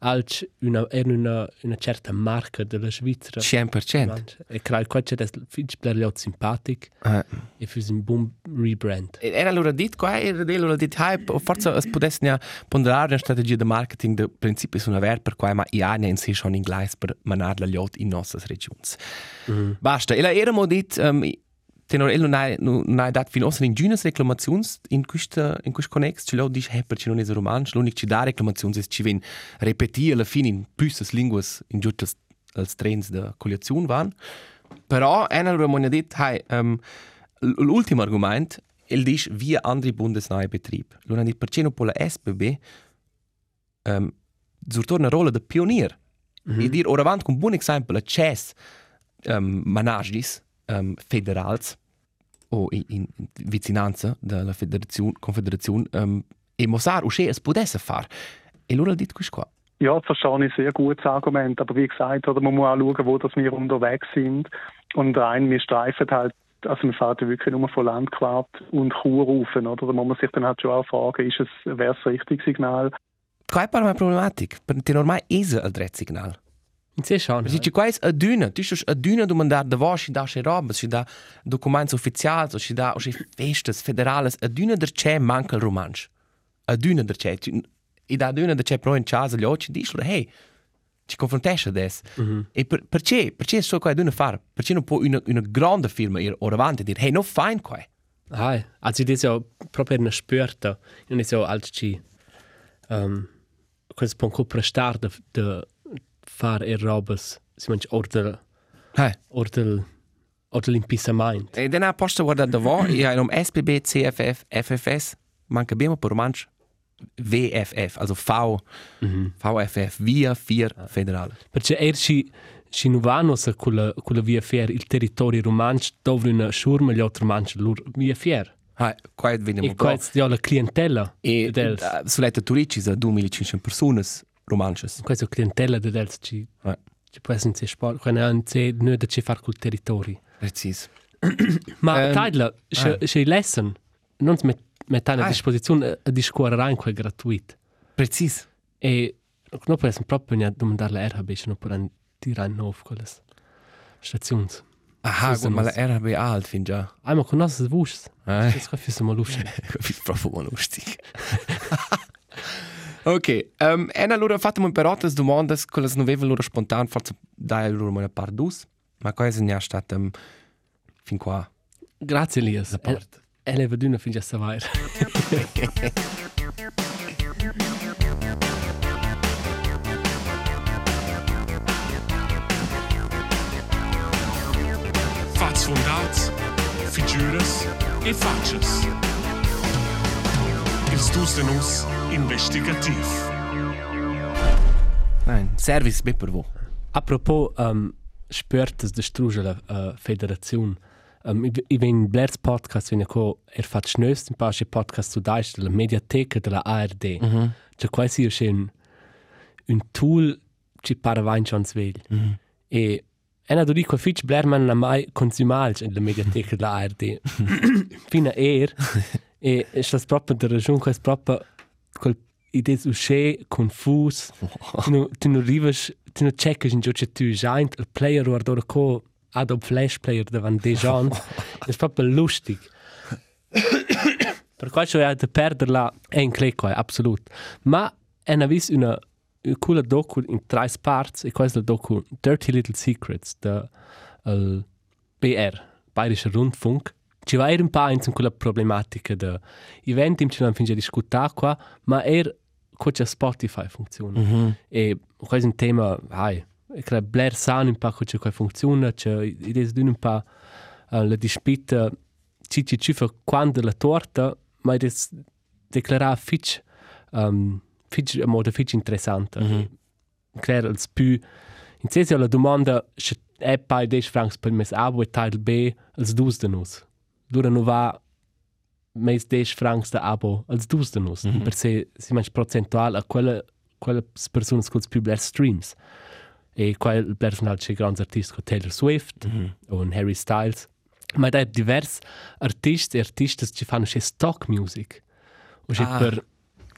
alc una era una una certa marca della Svizzera 100%. e crea quasi des fitch bler liot simpatic Eh. e fürs un buon rebrand E Era allora dit qua, era allora dit hype, o forse es potesse ja ponderare una strategia di marketing de principi su una ver per qua ma i anni in sé schon in gleis per manar la liot in nostras regions. Basta. E la era mo dit um, tenor el non hai non hai dat fin ossa in giunas reclamazions in questa in quest connex, ci lo dice hey, perché non è romansch, l'unic ci da reclamazions es ci ven repetir alla fin in püsses linguas in giutas als trends de coliazione van. Però en allora mo dit hey, um, l'ultimo argument il dice via andri bundesnahe Betrieb. L'una dit perché non per la SBB um, zurtorna rolla de pionier. Mm -hmm. E dir ora avant con buon esempio la CES um, managis um, federals o in, in vicinanza della federazione confederazione um, e mosar usce es potesse far. E loro dit quis qua. Ja, das verstehe ich sehr gutes Argument. Aber wie gesagt, oder man muss auch schauen, wo dass wir unterwegs sind. Und rein, wir streifen halt, also wir fahren ja wirklich nur von Landquart und Chur rauf, oder? Da muss man sich dann halt schon auch fragen, ist es, wäre es das richtige Signal? Qua è per ormai è il dret signal. Se schon Si dice qua è a duna, tu stai a duna domandare da voi, si dà se roba, si dà documenti ufficiali, o si dà o festes federales, a duna der c'è manca romansch. A duna der c'è, e da duna der c'è però in casa gli occhi, dici, hey, ci confrontasci adesso. E per, perché, perché so qua è duna fare? Perché non può una, una grande firma ir ora avanti dire, hey, no fine qua. Ah, also das ja proprio eine Spürte. Und ist ja als ci ähm quasi pon copra star de de far er robes, si manch ordel Hey. ordel ordel impisament. E dan posto guardare da voi, e hai SPB, CFF, FFS, manca abbiamo per romansch VFF, also V, VFF, via 4 federale. Perché er ci ci nuvano sa quella quella via fier il territorio romansch dove una schurma gli altri manch lur via fier. Hai, qua vediamo E quasi ja la clientela E dels. uh, sull'etta turici sa 2500 persone romanches. Quasi la clientela de dels ci Eh. ci può essere se sport, quando non c'è non da ci far col territorio. Precis. Ma Ehm, um, Teidler, se, ah. se lesson, non met, mettere a Ah. disposizione a discorrere anche gratuito. Precis. E non può essere proprio a domandare la RHB, se non può tirare in nuovo quelle stazioni. Aha, gut, ma la mas- RB alt fin già. Einmal con nos es wusch. Eh. Das kann fürs mal lustig. Ist proprio mal lustig. Ok, um, en allora fatemi però tas domandas con las noveve loro spontan, forse dai loro una par dus, ma qua è già stato um, fin qua. Grazie Elias. Da parte. E le vedune fin già savair. Fats fundats, figures e faces. Ils dus de nus investigativ. Nein, service be per vo. Apropos um, spürtes de struge la uh, federazione. Um, I, I ven Blairs podcast wenn ko er fat schnöst ein paar podcast zu Deutsch la mediateca della ARD. Cioè quasi è un un tool ci para vain schon svegl. Mm -hmm. E ena do dico fitch Blairman na mai consumalch in la mediateca della (laughs) ARD. Fina er e è sta proprio der ragione quest proprio quel idees usce confus. tu no tu no rivas tu no checkes in gioce tu giant il player guarda co Adobe Flash Player davanti dei gens. è proprio lustig. per questo è da perderla è in clicco, absolut. Ma è una vis una coole docu in tre parts e questo è il docu Dirty Little Secrets da BR, Bayerischer Rundfunk. Ci va un po' in quella problematica da eventi in cui non finge discutere qua, ma er come Spotify funziona. Mm -hmm. E questo è un tema, hai, e credo Blair sa un po' come funziona, c'è idee di un po' la dispita ci ci ci fa quando la torta, ma è declarare fitch um, fitch a modo fitch interessante. Mm -hmm. Credo il più in sé la domanda se è poi 10 francs per mes abo e teil B als dus de nus. Dura no va mais 10 francs da abo als dus de nus. Mm -hmm. Per se si manch procentual a quelle quelle personas con più bler streams. E quel personal c'è grandi artisti come Taylor Swift mm -hmm. o Harry Styles. Ma da divers artisti e artistas ci fanno c'è stock music. O c'è ah. per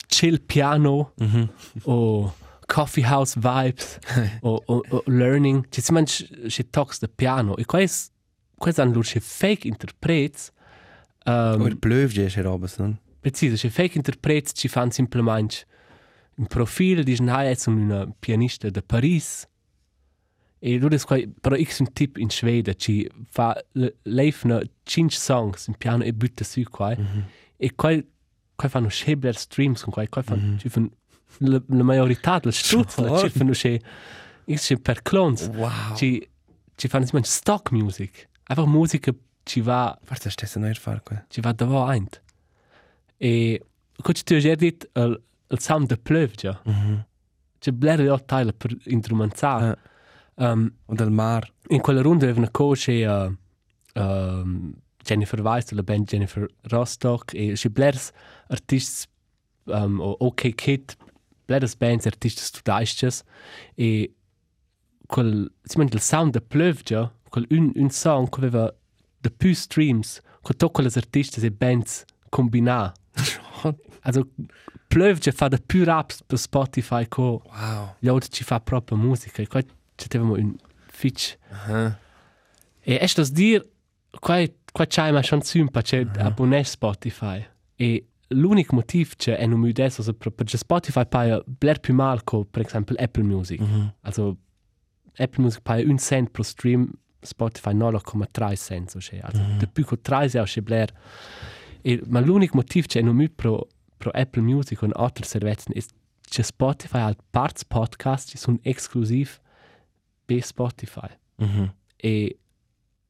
chill piano mm -hmm. o coffee house vibes (laughs) o, o, o learning. Ci si manch c'è talks de piano. E quais quais hanno c'è fake interprets Um, Oder blöfst du robes, non? Preciso, se fake interprets ci fan simplement un profil di una è una pianista da Paris. E lui è qua, però x un tip in Sveda ci fa lei fa 5 songs in piano e butta su qua. Mm -hmm. E qua qua fanno schebler streams con qua, qua fanno mm -hmm. ci fanno la, la maggiorità del stutz, ci fanno che x per clones. Wow. Ci ci fanno simplement stock music. Einfach musica ci va forse stessa non far qua ci va davò eint? E coach tu hai detto il, il sound de pleuve già mm -hmm. c'è blare io tale per instrumentare uh, um, o del mar. in quella ronda aveva una coach e uh, um, Jennifer Weiss la band Jennifer Rostock e c'è blers artisti um, o OK Kid blers bands artisti studaistes e quel si mangia il sound de pleuve già quel un, un song che aveva de più streams con tutte le artiste e bands combinà. (laughs) also plöv che fa de più raps per Spotify co. Wow. Gli altri ci fa proprio musica e qua ci avevamo un fitch. Uh -huh. E è das dir qua qua c'hai ma schon sympa c'è uh -huh. abbonare Spotify e l'unico motivo c'è è non mi adesso se proprio Spotify paga bler più mal co per esempio Apple Music. Uh -huh. Also Apple Music paga un cent per stream Spotify 9,3 cents o cioè, also mm. de più che 3 è o bler e ma l'unico motivo c'è non mi pro pro Apple Music und altre servizi è che Spotify ha parts podcast che sono esclusivi per Spotify mm -hmm. e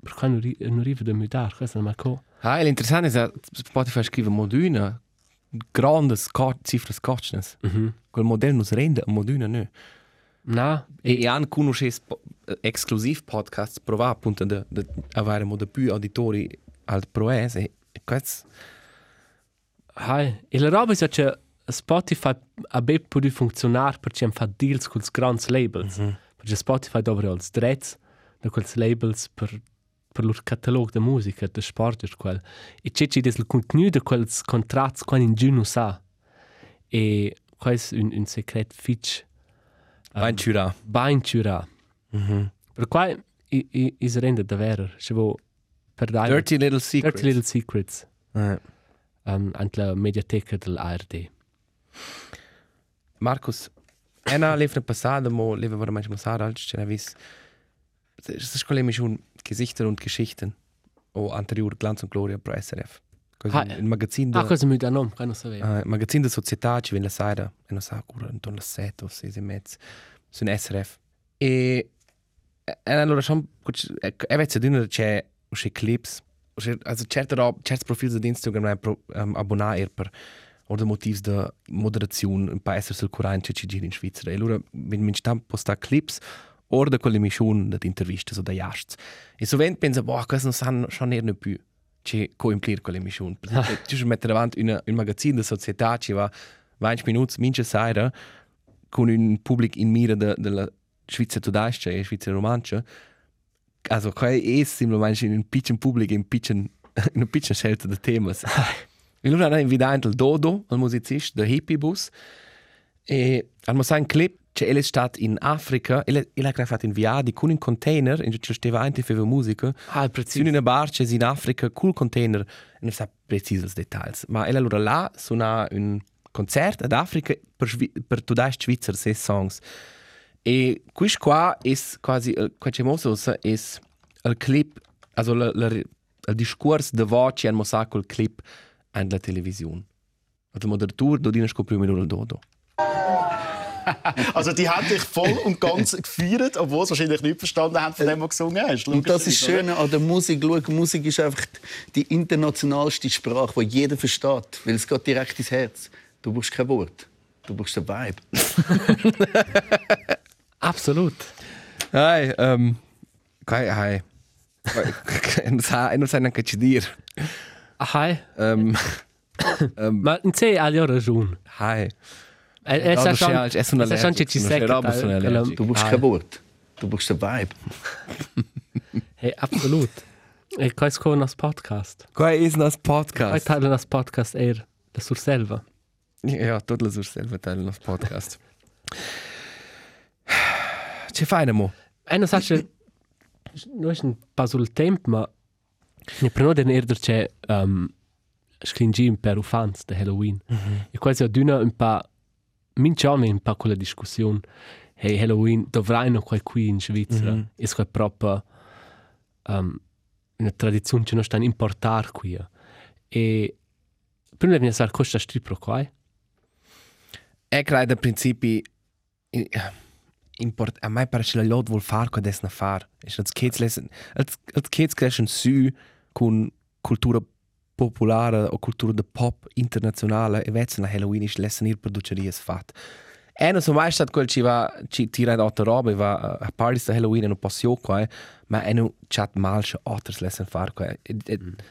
per cui non, non arriva da mudare questo non è co ah l'interessante è che Spotify scrive moduna grande cifre scotchnes mm -hmm. quel modello non rende moduna no No. E, e han conosces exclusiv podcasts prova appunto de, de avere mo de più auditori al proes e, e quets Hai, e la roba è che Spotify ha ben potuto funzionare perché fa deals con i grandi labels. Mm -hmm. Perché Spotify avere i diritti di quei labels per, per il catalogo di musica, di sport e quel. E c'è c'è il contenuto di quei contratti che in giù non sa. E questo è un, un segreto fitch Bain Chura. Bain Mm -hmm. Per cui i, i, si rende davvero. Cioè, per dai. Dirty Little Secrets. Dirty Little Secrets. Eh. Um, ant la mediateca dell'ARD. Markus, ena levne passada mo leve war manchmal sad als ich vis. Das ist schon schon Gesichter und Geschichten. O anterior Glanz und Gloria pro SRF. Ha, il magazin da... Ah, cosa mi dà nome? Non sapevo. Uh, il magazin da società ci viene la sera, e non sa, cura, intorno alle sette o sei e mezzo, su un SRF. E, e allora, schon, e avete detto che c'è usci clips, also certe rob, certi profili di Instagram è pro, um, abbonare per oder motivs de moderazione un pa esser sul curante ci gira in Svizzera. E allora, wenn min stamp posta clips, oder de quelle mission de interviste, so da jasts. E sovent pensa, boah, questo non sanno, schon eher ne più. che coimplir con l'emissione. Tu mettere davanti una, un magazzino di società che va 20 minuti, mince sera, con un pubblico in mira della Svizzera tedesca e Svizzera romancia. Also, qua è semplicemente in un piccolo pubblico, in (laughs) una piccola scelta di temi. e allora hanno invitato il Dodo, il musicista, del Hippie Bus, e hanno fatto un clip Cioè, ele stat in Africa, ele, ele ha fatto in viadi con un container, in cui stava anche feva musica. Ah, preciso. In una barca in Africa, con un container, non sa preciso i dettagli. Ma ele allora là suona un concert ad Africa per, per tutti i Svizzeri sei songs. E questo qua è quasi, qua c'è mosso, è il clip, also il discorso di voce hanno mostrato il clip alla televisione. Also, dove non scopri più il dodo. also die haben dich voll und ganz gefeiert, obwohl sie wahrscheinlich nicht verstanden haben, von dem, was gesungen hast. Und das ist schön an der Musik. Schau, Musik ist einfach die internationalste Sprache, die jeder versteht, weil es geht direkt ins Herz. Du brauchst kein Wort, du brauchst ein Vibe. (laughs) Absolut. Hi, ähm, hi. Non sa, non sa neanche ci dire. Hi. Ähm, Ma non sei alle ragione. hi. E Ja, sa du schon, scherzt, es sono sa schon che ci allergici, sei non c'è roba, sono allergici. Du brauchst kein Wort. Du brauchst den Vibe. (laughs) Hey, absolut. E quais con nas podcast. Il nostro Quai podcast. tale nas podcast er la sur selva. Ja, tutte le sue selve tale nostro podcast. Ci fai nemo? E non sa che noi un pa sul temp, ma ne preno den erder che um, scringim per ufans de Halloween. E quasi aduna un pa minciame un pa quella discussione. Hey, Halloween dovrai no quai qui in Svizzera. Mm -hmm. Es quai proprio um, una tradizione che non sta importar qui. E prima di pensare costa stripro qua. E credo in principi import a mai pare che la lot vuol far qua desna far. E als kids lesen als als kids crescen su con cultura popolare o cultura de pop internazionale e vezza na Halloween is lesen ir produceries fat. E non so mai stat quel ci va ci tira in altra roba e va a party sta Halloween e non passio qua ma e non chat mal che otters lesen far qua.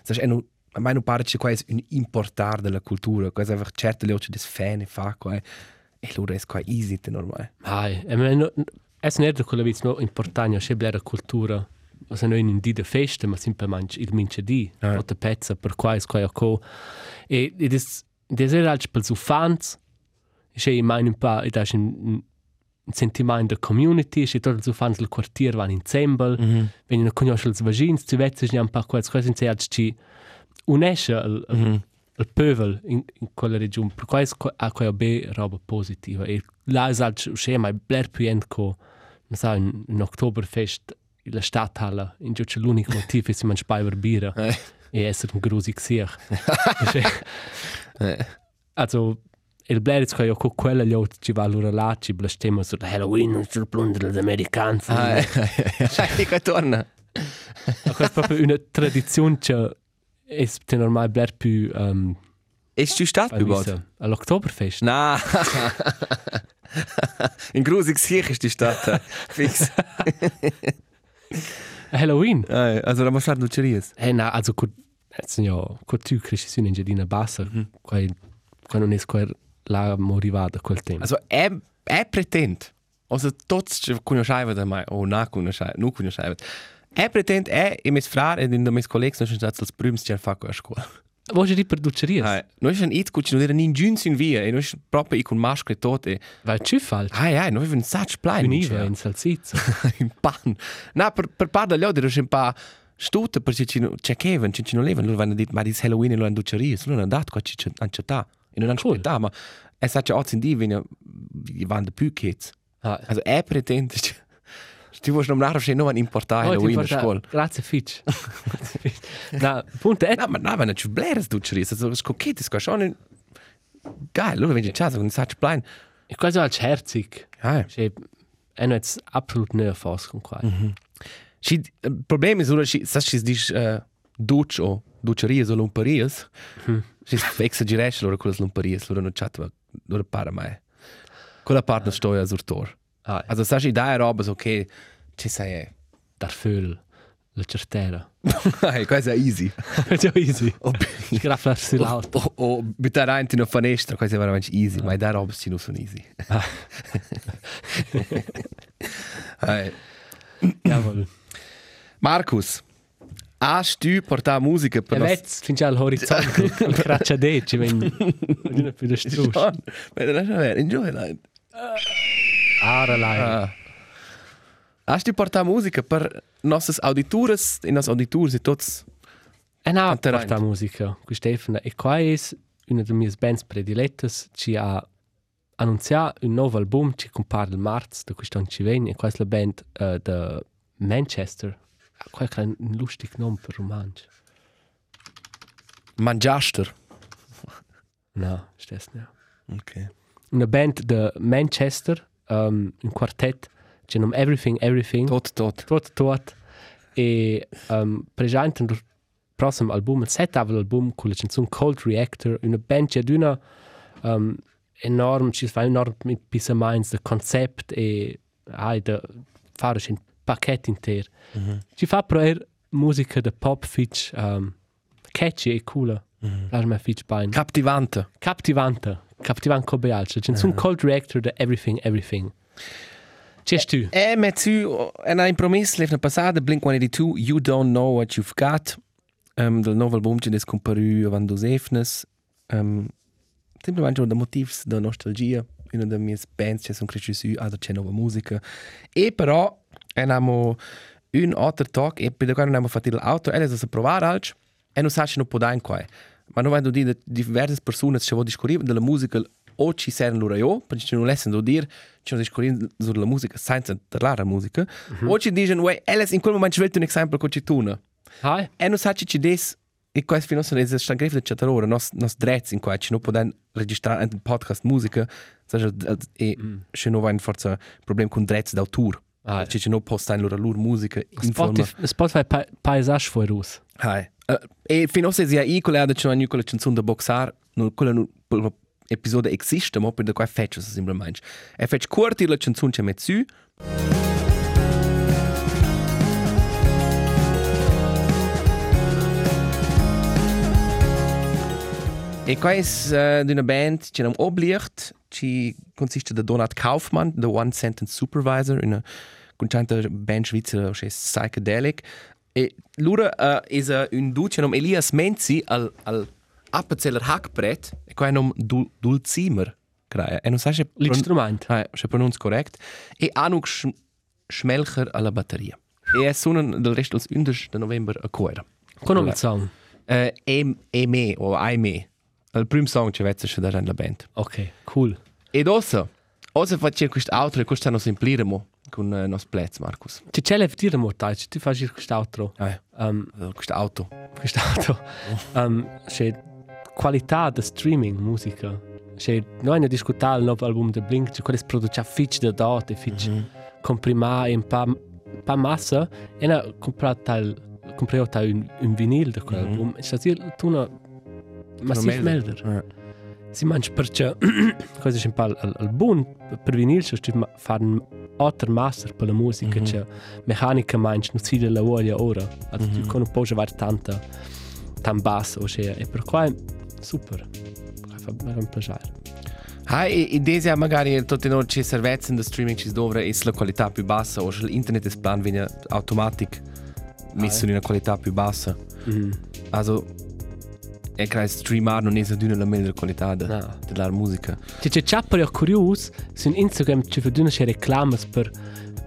Sai e non a mai non pare che qua è un importar della cultura, qua è einfach certe le occhi des fan e fa qua. E loro è qua easy te normale. Ai, e me no, es nerd quella vez no importante, che blera cultura. Se noi in di de feste, ma semplicemente il mince di, Ah. o te pezza per qua es qua co. E ed es des er als per fans. Che in mein pa, ed es un un sentiment de community, che tot so fans del quartier van ensemble. Mm -hmm. Wenn ihr conosce els vagins, tu vetzes ja un pa quels quasi in als ci unesce al, mm -hmm. Al pövel in, in quella regione. Per quais ha quella be roba positiva. E là es als schema bler puent co, non sa, in, in Oktoberfest la Stadthalle, in giù c'è l'unico motivo è se man spaiver bira e essere un grusi xier. (laughs) also, il bler è che co quella gli altri ci va allora là, ci blastemma su Halloween, sul plunder degli americani. Ah, e qua torna. Ma questa è proprio una tradizione che è normale bler più um, E tu stato più volte? all'Oktoberfest. Na. In Grusig Kirche ist die Stadt. (laughs) (laughs) Fix. Halloween. Ah, Also da musst du Duceries. Eh, na, also, co, jetzt ja, co tu cresci su in Giardina Bassa, mm -hmm. quai, quai non è quel là morivada quel tempo. Also er, er pretend. Also tots che conosceva da mai o na conosceva, nu conosceva. Er pretend er e mes frar ed in da mes collegs non stats als prüms che fa a scuola. Vuoi di produceries? Hai, noi schon it gut, non era nin giuns in via e noi proprio i con maschere tot e Vai ci falsch. Hai, hai, noi avevamo sac plein. Veniva in salsizza. in pan. Na, per, per par dagli altri era un po' stute perché ci non cercavano, ci non levano. Loro hanno detto, ma di Halloween non hanno duceria, loro hanno andato qua a città. E non hanno Cool. aspettato, ma è stato oggi in divino, vanno più kids. Ah, Also er pretende, ti vuoi nominare (laughs) se non importare a importa- scuola. Grazie Fitch. Na, punto è... No, ma no, ma non c'è bleres duceria, also scocchetti, sco schon geil, loro vengono in casa con un sac plein. È quasi als herzig. Ah, è non jetzt absolut nicht fast con qua. Și uh, problemi sunt și să știți dici uh, duci o ducerie sau lumpăries și exagerești lor cu lumpăries lor nu chat lor para mai cu la parte stoia zurtor Ah, also să și da roba ok ce să e dar Föhl, la certera. (laughs) hai cosa easy (laughs) È già easy. o Graflar sull'auto. o o bitare in una finestra cosa veramente easy ma da roba ci non sono easy (laughs) hai Jawohl. Markus Hast du portato musica per E nos- vets, fin già all'orizzonte, il cracciadecci, wenn non più da strusch. John, Vedi, lascia vedere, enjoy line. Aralai. Ah. Hast du portato musica per nostre auditores, i nostri auditori e tots? E no, Atterraint. porta musica, qui Stefano. E qua è una delle mie bands predilettas, ci ha annunciato un nuovo album, ci compare il marzo, da quest'anno ci viene, e qua è la band uh, da Manchester. Qua è un lustig nome per romanzo. Mangiaster. No, stess ne. Ok. Una band da Manchester, um, un quartet, ci nome Everything, Everything. Tot, tot. tot tot e um, presentano il prossimo album il settavo album con la canzone Cold Reactor una band che ha una um, enorm ci fa enorm mit pisa minds de concept e hai da fare un pacchetto intero Mhm. ci fa però er musica de pop fitch um, catchy e cool. Piace me fitch bain. Captivante. Captivante. Captivante come altro. C'è un cold reactor de Everything Everything. C'è tu? E met su en ein promis lef na passada Blink 182 You Don't Know What You've Got um, del novel album che des comparu avant dos efnes um, simplemente un da motivs da nostalgia una da mie bands che sono cresciuti su ad c'è nuova musica e però en amo un altro talk e per quando abbiamo fatto l'auto e es a provare alc e non sai non può dare qua ma non vedo dire diverse persone che vogliono discorrere della musica o ci servono loro io perché ci non lasciano dire ci non discorrere sulla musica senza parlare la musica o ci dicono uè Alice in quel momento ci vuoi un esempio che ci tuna Hai? e non sai ci des e questo fino a essere sta greve c'è ora nos nos drets in qua ci non può registrare un podcast musica sai e ci non va in forza problem con drets d'autore Ah, ci ci non può stare loro loro musica in forma Spotify, Spotify pa paesage fuori rus. Hai. Uh, e fino a sia i quella da c'è una quella canzone da boxar, no quella no episodio esiste, ma per da qua fetch so semplicemente. E fetch corti la canzone che met su. E qua è uh, di una band che non oblicht, ci consiste da Donat Kaufmann, The One Sentence Supervisor, una contenta band svizzera che è psychedelic. E loro uh, è un duce nome Elias Menzi al, al appenzeller Hackbrett, e qua è nome Dul Dulcimer, credo. E non sai se L'instrument. Ah, se pronuncio correct. E Anuk Sch Schmelcher alla batteria. E sono del resto del 11 de november a cuore. Con un song. Uh, e, e me, o ai me. Il primo song che vezza c'è da la band. Ok, cool. Ed ossa, ossa facciamo quest'altro e questo non sempliremo con uh, nos plez, Marcus. C'è c'è le dire molto, tu fai quest'altro. Ah, Um, uh, quest'auto. quest'altro. (laughs) Um, c'è qualità di streaming musica. C'è noi ne discutiamo il nuovo album di Blink, c'è quello che produce fitch da date, fitch mm -hmm. comprimare un pa pa massa e ne comprato il comprato un, un vinil di quell'album. Mm -hmm. E c'è tu una massiv melder. Uh, Si mangia perché cosa c'è un po' al, al buon per vinil, c'è cioè fare un altro master per la musica, Mhm. c'è meccanica mangia, non si la voglia ora. Also, Mhm. tu con un po' giocare tanta, tan basso, c'è, e per qua super. Fa un piacere. Hai, e, e desi magari tutte noi ci servezze in streaming ci dovre è la qualità più bassa o l'internet è plan viene automatisch messo in una qualità più bassa. Mm. Also, e credo streamare non è di una migliore qualità de, No. della musica. C'è c'è c'è per curioso, su Instagram ci vedono c'è reclame per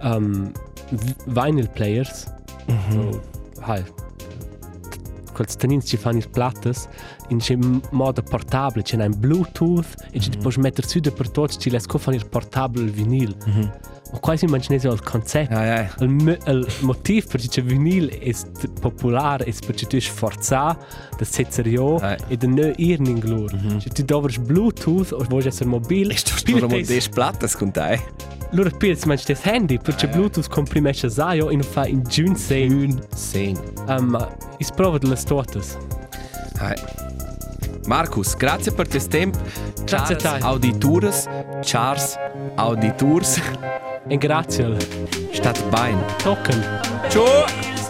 um, vinyl players. So, hai, quels tenins ci fanno i plattes in c'è modo portabile, c'è un Bluetooth e ci puoi mettere su per tutti, ci laisse fare il portabile il vinil. Ma quasi immaginate il concetto. Ah, ja. Il, il motivo per cui il vinil è popolare è perché tu sei forzato da setzerio Ah. e da non ir in glur. Cioè tu dovresti Bluetooth o vuoi essere mobile. Ist das nur mal des Plattes con te? Loro pils manch das Handy perché Bluetooth comprimesce saio e non fa in giun sei. Un sing. Um, is prova de las totas. Hai. Marcus, grazie per questo tempo. Grazie a Charles te. Auditores, Charles Auditors. E grazie. Stat bene. Tocken. Ciao!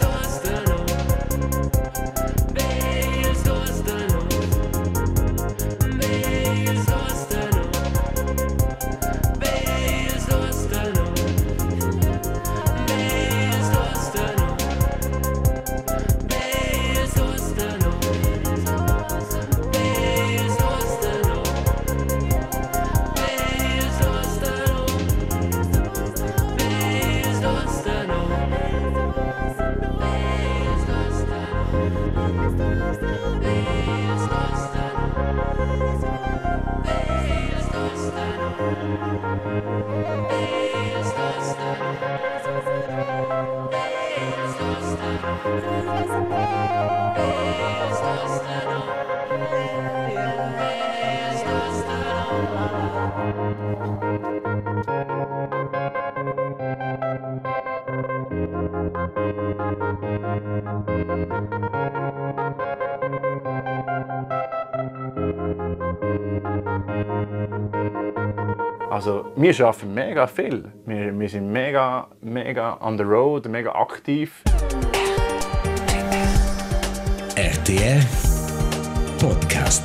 Wir arbeiten mega viel. Wir, wir sind mega, mega on the road, mega aktiv. RTR Podcast.